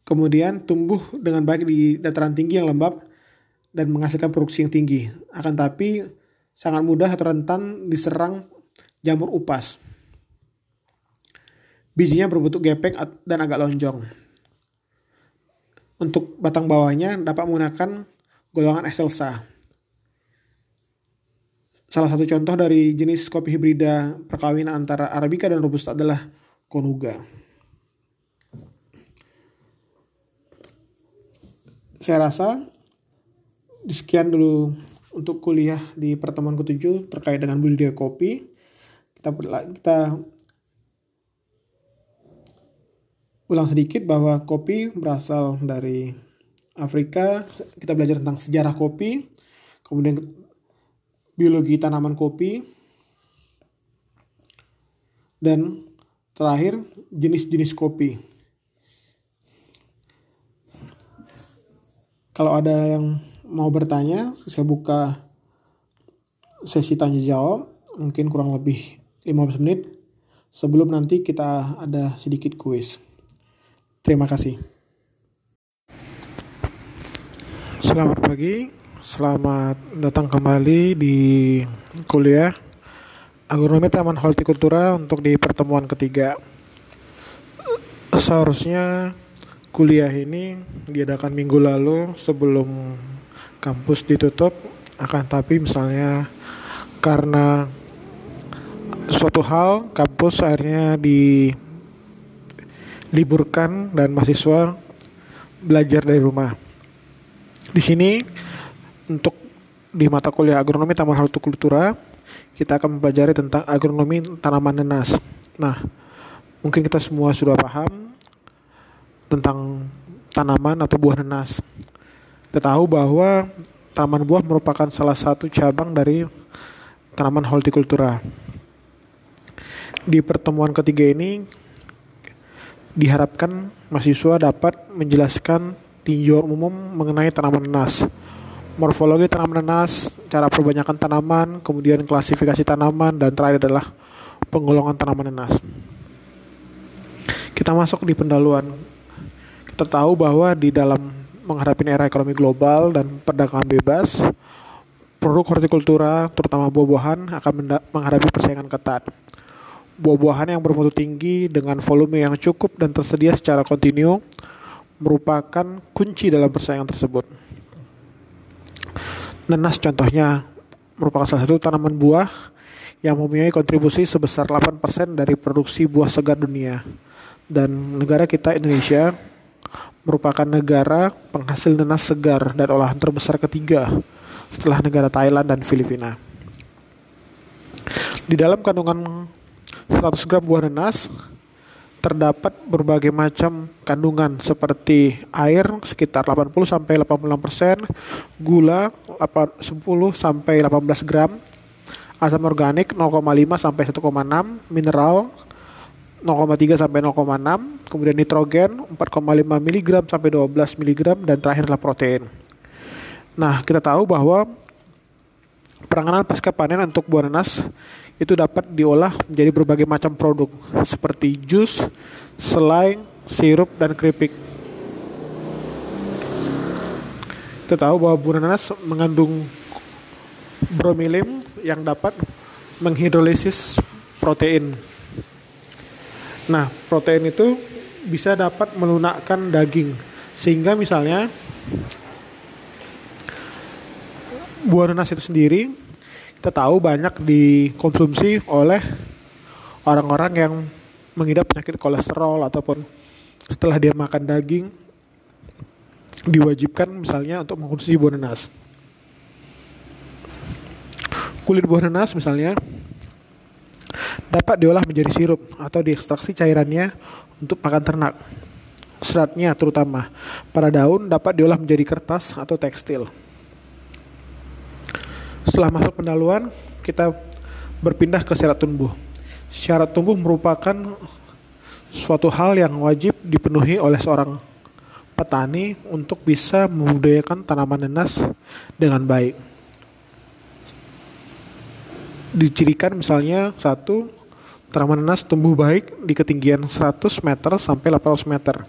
Kemudian tumbuh dengan baik di dataran tinggi yang lembab dan menghasilkan produksi yang tinggi. Akan tapi sangat mudah atau rentan diserang jamur upas. Bijinya berbentuk gepeng dan agak lonjong. Untuk batang bawahnya dapat menggunakan golongan excelsa. Salah satu contoh dari jenis kopi hibrida perkawinan antara Arabica dan Robusta adalah Konuga. Saya rasa sekian dulu untuk kuliah di pertemuan ketujuh terkait dengan budidaya kopi. Kita kita ulang sedikit bahwa kopi berasal dari Afrika. Kita belajar tentang sejarah kopi, kemudian biologi tanaman kopi, dan terakhir jenis-jenis kopi. Kalau ada yang mau bertanya, saya buka sesi tanya jawab, mungkin kurang lebih 15 menit sebelum nanti kita ada sedikit kuis. Terima kasih. Selamat pagi, selamat datang kembali di kuliah Agronomi Taman Hortikultura untuk di pertemuan ketiga. Seharusnya kuliah ini diadakan minggu lalu sebelum kampus ditutup, akan tapi misalnya karena suatu hal kampus akhirnya di liburkan dan mahasiswa belajar dari rumah. Di sini untuk di mata kuliah agronomi Taman Hortikultura kita akan mempelajari tentang agronomi tanaman nenas. Nah, mungkin kita semua sudah paham tentang tanaman atau buah nenas. Kita tahu bahwa tanaman buah merupakan salah satu cabang dari tanaman hortikultura. Di pertemuan ketiga ini diharapkan mahasiswa dapat menjelaskan tinjauan umum mengenai tanaman nanas. Morfologi tanaman nanas, cara perbanyakan tanaman, kemudian klasifikasi tanaman, dan terakhir adalah penggolongan tanaman nanas. Kita masuk di pendahuluan. Kita tahu bahwa di dalam menghadapi era ekonomi global dan perdagangan bebas, produk hortikultura, terutama buah-buahan, akan menghadapi persaingan ketat buah-buahan yang bermutu tinggi dengan volume yang cukup dan tersedia secara kontinu merupakan kunci dalam persaingan tersebut. Nenas contohnya merupakan salah satu tanaman buah yang mempunyai kontribusi sebesar 8% dari produksi buah segar dunia. Dan negara kita Indonesia merupakan negara penghasil nenas segar dan olahan terbesar ketiga setelah negara Thailand dan Filipina. Di dalam kandungan 100 gram buah nanas terdapat berbagai macam kandungan seperti air sekitar 80 sampai 86%, gula 10 sampai 18 gram, asam organik 0,5 sampai 1,6, mineral 0,3 sampai 0,6, kemudian nitrogen 4,5 mg sampai 12 mg dan terakhir adalah protein. Nah, kita tahu bahwa Penanganan pasca panen untuk buah nanas itu dapat diolah menjadi berbagai macam produk seperti jus, selai, sirup, dan keripik. Kita tahu bahwa nanas mengandung bromelain yang dapat menghidrolisis protein. Nah, protein itu bisa dapat melunakkan daging sehingga misalnya buah nanas itu sendiri kita tahu banyak dikonsumsi oleh orang-orang yang mengidap penyakit kolesterol ataupun setelah dia makan daging diwajibkan misalnya untuk mengkonsumsi buah nanas. Kulit buah nanas misalnya dapat diolah menjadi sirup atau diekstraksi cairannya untuk pakan ternak. Seratnya terutama pada daun dapat diolah menjadi kertas atau tekstil. Setelah masuk pendaluan, kita berpindah ke syarat tumbuh. Syarat tumbuh merupakan suatu hal yang wajib dipenuhi oleh seorang petani untuk bisa membudidayakan tanaman nanas dengan baik. Dicirikan misalnya satu tanaman nanas tumbuh baik di ketinggian 100 meter sampai 800 meter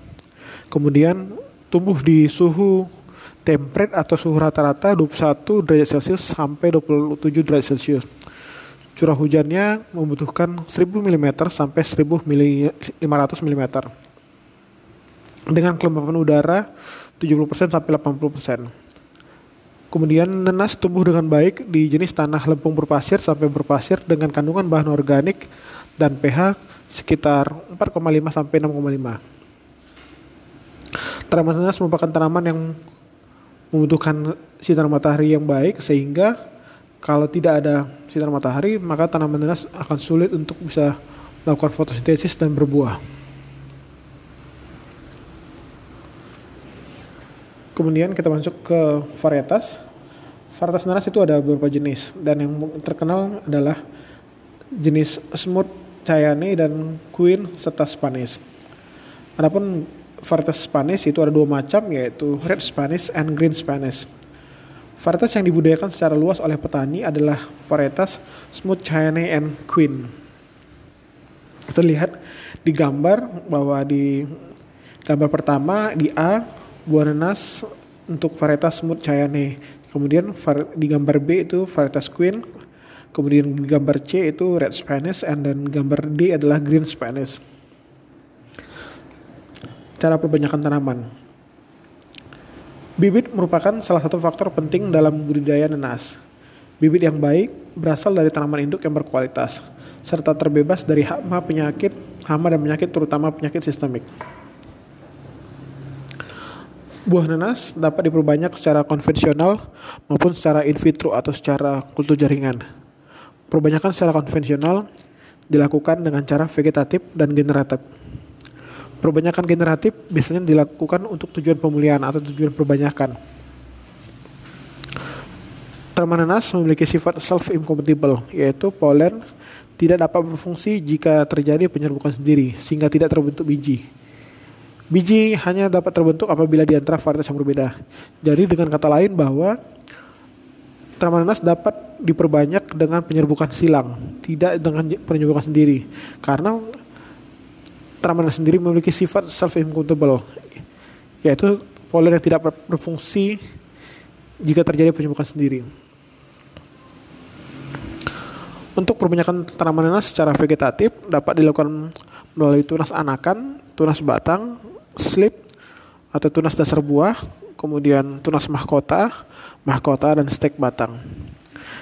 Kemudian tumbuh di suhu temperate atau suhu rata-rata 21 derajat Celcius sampai 27 derajat Celcius. Curah hujannya membutuhkan 1000 mm sampai 1500 mm. Dengan kelembapan udara 70% sampai 80%. Kemudian nenas tumbuh dengan baik di jenis tanah lempung berpasir sampai berpasir dengan kandungan bahan organik dan pH sekitar 4,5 sampai 6,5. Tanaman nanas merupakan tanaman yang membutuhkan sinar matahari yang baik sehingga kalau tidak ada sinar matahari maka tanaman nanas akan sulit untuk bisa melakukan fotosintesis dan berbuah. Kemudian kita masuk ke varietas. Varietas nanas itu ada beberapa jenis dan yang terkenal adalah jenis smooth cayane dan queen serta spanish. Adapun varietas Spanish itu ada dua macam yaitu red Spanish and green Spanish. Varietas yang dibudidayakan secara luas oleh petani adalah varietas Smooth Cheyenne and Queen. Kita lihat di gambar bahwa di gambar pertama di A buah nanas untuk varietas Smooth Cheyenne. Kemudian di gambar B itu varietas Queen. Kemudian di gambar C itu Red Spanish and dan gambar D adalah Green Spanish cara perbanyakan tanaman. Bibit merupakan salah satu faktor penting dalam budidaya nanas. Bibit yang baik berasal dari tanaman induk yang berkualitas, serta terbebas dari hama penyakit, hama dan penyakit terutama penyakit sistemik. Buah nanas dapat diperbanyak secara konvensional maupun secara in vitro atau secara kultur jaringan. Perbanyakan secara konvensional dilakukan dengan cara vegetatif dan generatif. Perbanyakan generatif biasanya dilakukan untuk tujuan pemulihan atau tujuan perbanyakan. Tanaman nanas memiliki sifat self-incompatible, yaitu polen tidak dapat berfungsi jika terjadi penyerbukan sendiri, sehingga tidak terbentuk biji. Biji hanya dapat terbentuk apabila di antara varietas yang berbeda. Jadi dengan kata lain bahwa tanaman nanas dapat diperbanyak dengan penyerbukan silang, tidak dengan penyerbukan sendiri. Karena tanaman sendiri memiliki sifat self-immutable, yaitu polen yang tidak berfungsi jika terjadi penyembuhan sendiri. Untuk perbanyakan tanaman nanas secara vegetatif dapat dilakukan melalui tunas anakan, tunas batang, slip, atau tunas dasar buah, kemudian tunas mahkota, mahkota, dan stek batang.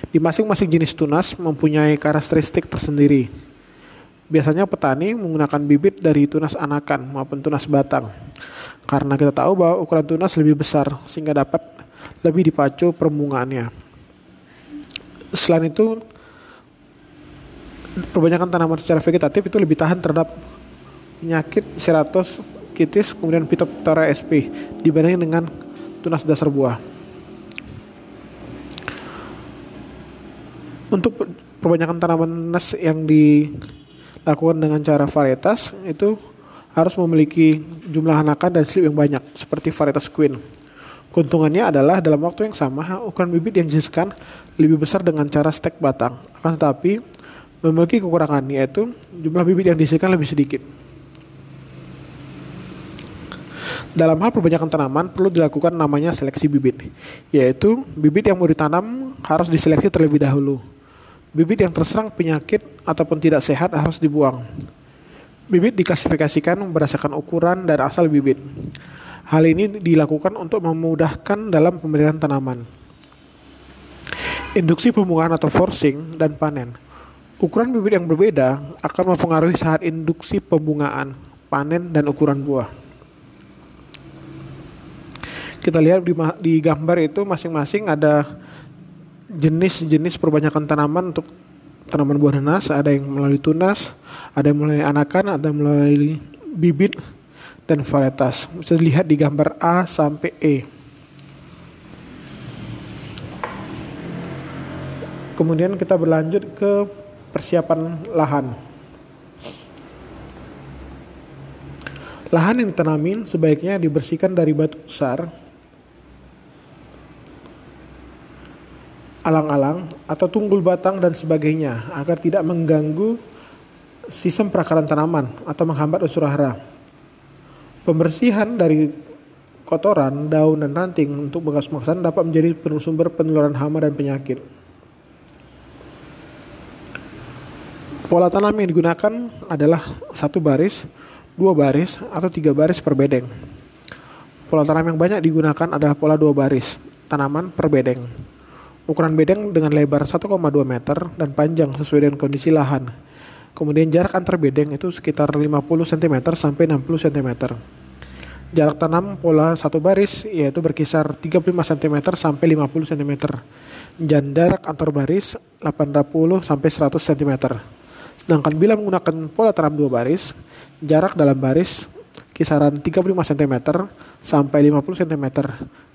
Di masing-masing jenis tunas mempunyai karakteristik tersendiri Biasanya petani menggunakan bibit dari tunas anakan maupun tunas batang. Karena kita tahu bahwa ukuran tunas lebih besar sehingga dapat lebih dipacu permungaannya. Selain itu, perbanyakan tanaman secara vegetatif itu lebih tahan terhadap penyakit Ceratos kitis kemudian Phytophthora sp dibandingkan dengan tunas dasar buah. Untuk perbanyakan tanaman nas yang di lakukan dengan cara varietas itu harus memiliki jumlah anakan dan slip yang banyak seperti varietas queen. Keuntungannya adalah dalam waktu yang sama ukuran bibit yang dihasilkan lebih besar dengan cara stek batang. Akan tetapi memiliki kekurangan yaitu jumlah bibit yang dihasilkan lebih sedikit. Dalam hal perbanyakan tanaman perlu dilakukan namanya seleksi bibit, yaitu bibit yang mau ditanam harus diseleksi terlebih dahulu. Bibit yang terserang penyakit ataupun tidak sehat harus dibuang. Bibit diklasifikasikan berdasarkan ukuran dan asal bibit. Hal ini dilakukan untuk memudahkan dalam pemilihan tanaman. Induksi pembungaan atau forcing dan panen. Ukuran bibit yang berbeda akan mempengaruhi saat induksi pembungaan, panen, dan ukuran buah. Kita lihat di gambar itu masing-masing ada jenis-jenis perbanyakan tanaman untuk tanaman buah nanas, ada yang melalui tunas, ada yang melalui anakan, ada yang melalui bibit dan varietas. Bisa dilihat di gambar A sampai E. Kemudian kita berlanjut ke persiapan lahan. Lahan yang ditanamin sebaiknya dibersihkan dari batu besar, alang-alang, atau tunggul batang dan sebagainya agar tidak mengganggu sistem perakaran tanaman atau menghambat unsur hara. Pembersihan dari kotoran, daun, dan ranting untuk bekas pemakasan dapat menjadi sumber penularan hama dan penyakit. Pola tanam yang digunakan adalah satu baris, dua baris, atau tiga baris per bedeng. Pola tanam yang banyak digunakan adalah pola dua baris, tanaman per bedeng. Ukuran bedeng dengan lebar 1,2 meter dan panjang sesuai dengan kondisi lahan. Kemudian jarak antar bedeng itu sekitar 50 cm sampai 60 cm. Jarak tanam pola satu baris yaitu berkisar 35 cm sampai 50 cm. Dan jarak antar baris 80 sampai 100 cm. Sedangkan bila menggunakan pola tanam dua baris, jarak dalam baris kisaran 35 cm sampai 50 cm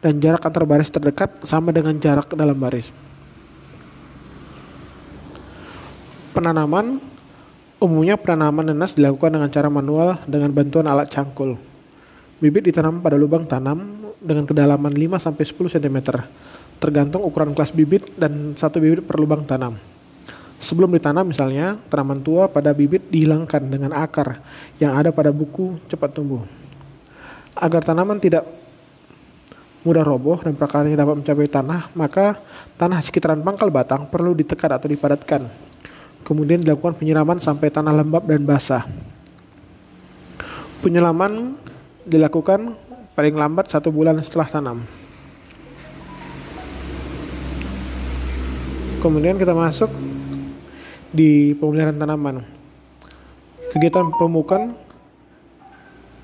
dan jarak antar baris terdekat sama dengan jarak dalam baris. Penanaman umumnya penanaman nanas dilakukan dengan cara manual dengan bantuan alat cangkul. Bibit ditanam pada lubang tanam dengan kedalaman 5 sampai 10 cm tergantung ukuran kelas bibit dan satu bibit per lubang tanam. Sebelum ditanam misalnya, tanaman tua pada bibit dihilangkan dengan akar yang ada pada buku cepat tumbuh. Agar tanaman tidak mudah roboh dan prakaranya dapat mencapai tanah, maka tanah sekitaran pangkal batang perlu ditekan atau dipadatkan. Kemudian dilakukan penyiraman sampai tanah lembab dan basah. Penyelaman dilakukan paling lambat satu bulan setelah tanam. Kemudian kita masuk di pemeliharaan tanaman. Kegiatan pemupukan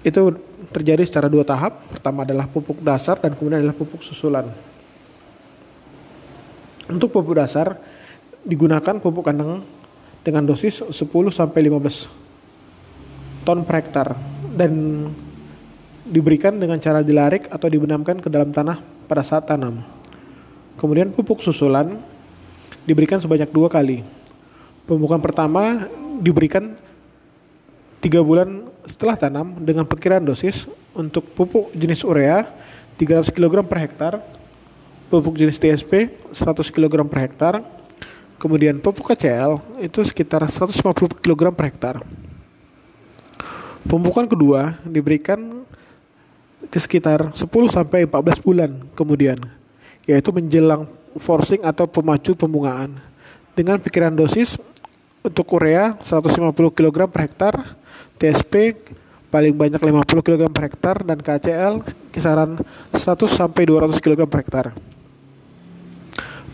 itu terjadi secara dua tahap. Pertama adalah pupuk dasar dan kemudian adalah pupuk susulan. Untuk pupuk dasar digunakan pupuk kandang dengan dosis 10 sampai 15 ton per hektar dan diberikan dengan cara dilarik atau dibenamkan ke dalam tanah pada saat tanam. Kemudian pupuk susulan diberikan sebanyak dua kali Pemupukan pertama diberikan tiga bulan setelah tanam dengan perkiraan dosis untuk pupuk jenis urea 300 kg per hektar, pupuk jenis TSP 100 kg per hektar, kemudian pupuk KCL itu sekitar 150 kg per hektar. Pemupukan kedua diberikan ke sekitar 10 sampai 14 bulan kemudian, yaitu menjelang forcing atau pemacu pembungaan dengan pikiran dosis untuk urea 150 kg per hektar, TSP paling banyak 50 kg per hektar dan KCL kisaran 100 sampai 200 kg per hektar.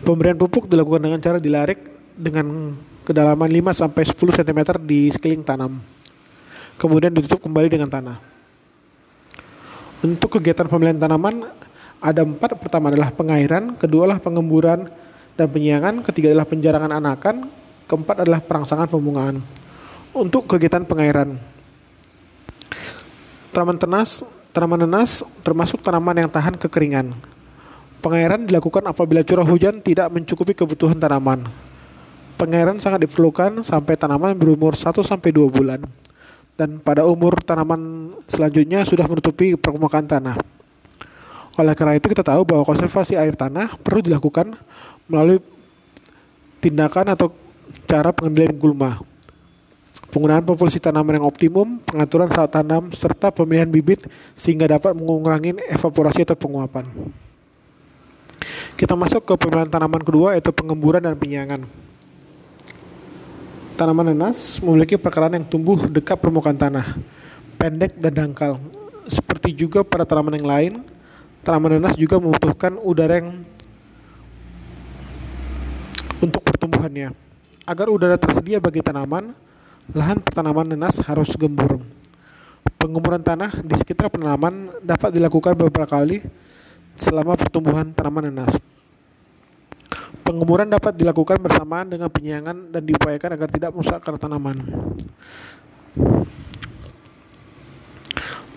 Pemberian pupuk dilakukan dengan cara dilarik dengan kedalaman 5 sampai 10 cm di sekeliling tanam. Kemudian ditutup kembali dengan tanah. Untuk kegiatan pemilihan tanaman ada empat. Pertama adalah pengairan, kedua adalah pengemburan dan penyiangan, ketiga adalah penjarangan anakan, Keempat adalah perangsangan pembungaan. Untuk kegiatan pengairan, tanaman tenas, tanaman nenas termasuk tanaman yang tahan kekeringan. Pengairan dilakukan apabila curah hujan tidak mencukupi kebutuhan tanaman. Pengairan sangat diperlukan sampai tanaman berumur 1 sampai 2 bulan dan pada umur tanaman selanjutnya sudah menutupi permukaan tanah. Oleh karena itu kita tahu bahwa konservasi air tanah perlu dilakukan melalui tindakan atau cara pengendalian gulma, penggunaan populasi tanaman yang optimum, pengaturan saat tanam, serta pemilihan bibit sehingga dapat mengurangi evaporasi atau penguapan. Kita masuk ke pemilihan tanaman kedua yaitu pengemburan dan penyiangan. Tanaman nanas memiliki perkara yang tumbuh dekat permukaan tanah, pendek dan dangkal. Seperti juga pada tanaman yang lain, tanaman nanas juga membutuhkan udara yang pertumbuhannya. Agar udara tersedia bagi tanaman, lahan pertanaman nenas harus gembur. Pengemburan tanah di sekitar penanaman dapat dilakukan beberapa kali selama pertumbuhan tanaman nenas. Pengemburan dapat dilakukan bersamaan dengan penyiangan dan diupayakan agar tidak merusak akar tanaman.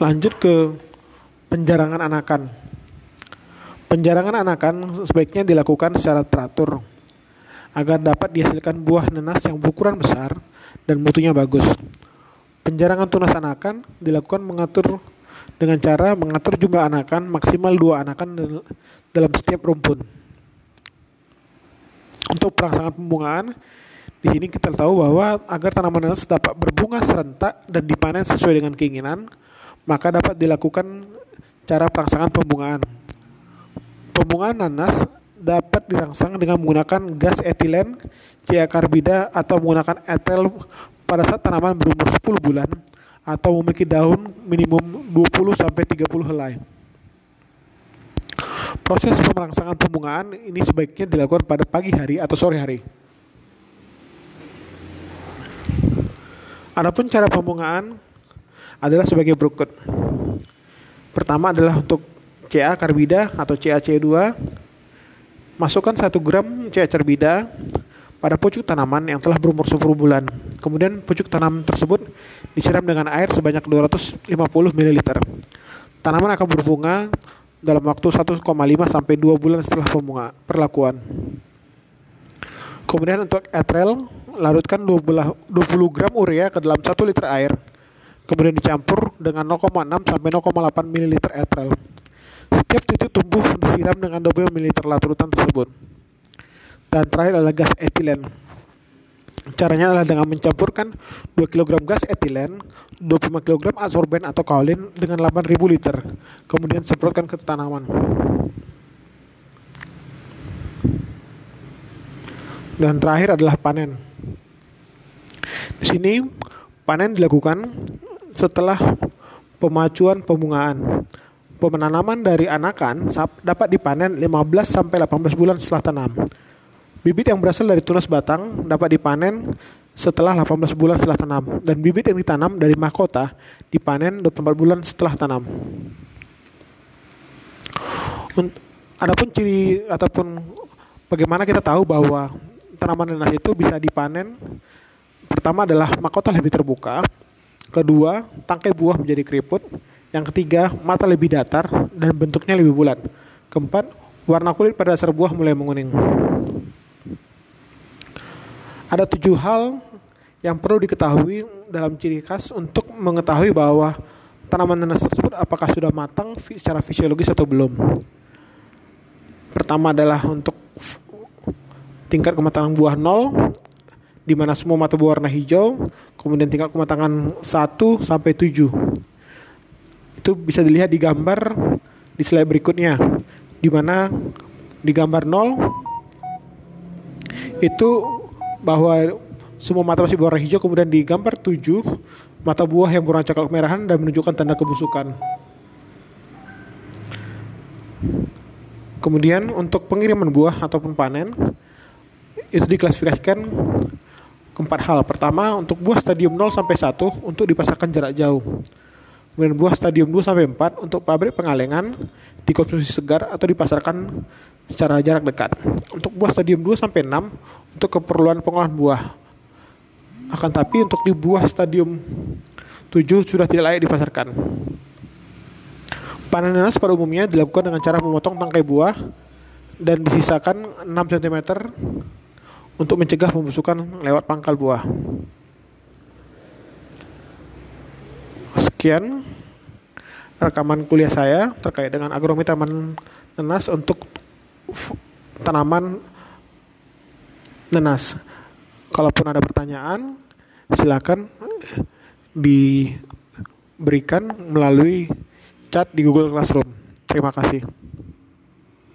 Lanjut ke penjarangan anakan. Penjarangan anakan sebaiknya dilakukan secara teratur agar dapat dihasilkan buah nenas yang berukuran besar dan mutunya bagus. Penjarangan tunas anakan dilakukan mengatur dengan cara mengatur jumlah anakan maksimal dua anakan dalam setiap rumpun untuk perangsangan pembungaan di sini kita tahu bahwa agar tanaman nanas dapat berbunga serentak dan dipanen sesuai dengan keinginan, maka dapat dilakukan cara perangsangan pembungaan. Pembungaan nanas dapat dirangsang dengan menggunakan gas etilen, CA karbida atau menggunakan etel pada saat tanaman berumur 10 bulan atau memiliki daun minimum 20 sampai 30 helai. Proses pemerangsangan pembungaan ini sebaiknya dilakukan pada pagi hari atau sore hari. Adapun cara pembungaan adalah sebagai berikut. Pertama adalah untuk CA karbida atau CaC2. Masukkan 1 gram CA karbida pada pucuk tanaman yang telah berumur 10 bulan. Kemudian pucuk tanaman tersebut disiram dengan air sebanyak 250 ml. Tanaman akan berbunga dalam waktu 1,5 sampai 2 bulan setelah pembunga perlakuan. Kemudian untuk etrel, larutkan 20 gram urea ke dalam 1 liter air. Kemudian dicampur dengan 0,6 sampai 0,8 ml etrel. Setiap titik tumbuh disiram dengan 20 ml larutan tersebut. Dan terakhir adalah gas etilen. Caranya adalah dengan mencampurkan 2 kg gas etilen, 25 kg absorben atau kaolin dengan 8000 liter. Kemudian semprotkan ke tanaman. Dan terakhir adalah panen. Di sini panen dilakukan setelah pemacuan pembungaan. Penanaman dari anakan dapat dipanen 15 sampai 18 bulan setelah tanam. Bibit yang berasal dari tunas batang dapat dipanen setelah 18 bulan setelah tanam dan bibit yang ditanam dari mahkota dipanen 24 bulan setelah tanam. Adapun ciri ataupun bagaimana kita tahu bahwa tanaman nanas itu bisa dipanen pertama adalah mahkota lebih terbuka, kedua tangkai buah menjadi keriput, yang ketiga mata lebih datar dan bentuknya lebih bulat, keempat warna kulit pada dasar buah mulai menguning. Ada tujuh hal yang perlu diketahui dalam ciri khas untuk mengetahui bahwa tanaman nanas tersebut apakah sudah matang secara fisiologis atau belum. Pertama adalah untuk tingkat kematangan buah nol, di mana semua mata buah warna hijau, kemudian tingkat kematangan 1 sampai 7. Itu bisa dilihat di gambar di slide berikutnya, di mana di gambar 0 itu bahwa semua mata masih berwarna hijau kemudian di gambar 7 mata buah yang berwarna coklat kemerahan dan menunjukkan tanda kebusukan. Kemudian untuk pengiriman buah ataupun panen itu diklasifikasikan keempat hal. Pertama, untuk buah stadium 0 sampai 1 untuk dipasarkan jarak jauh. Kemudian buah stadium 2 sampai 4 untuk pabrik pengalengan dikonsumsi segar atau dipasarkan secara jarak dekat. Untuk buah stadium 2 sampai 6 untuk keperluan pengolahan buah. Akan tapi untuk di buah stadium 7 sudah tidak layak dipasarkan. Panen nanas pada umumnya dilakukan dengan cara memotong tangkai buah dan disisakan 6 cm untuk mencegah pembusukan lewat pangkal buah. Sekian rekaman kuliah saya terkait dengan agronomi taman nanas untuk tanaman nenas. Kalaupun ada pertanyaan, silakan diberikan melalui chat di Google Classroom. Terima kasih.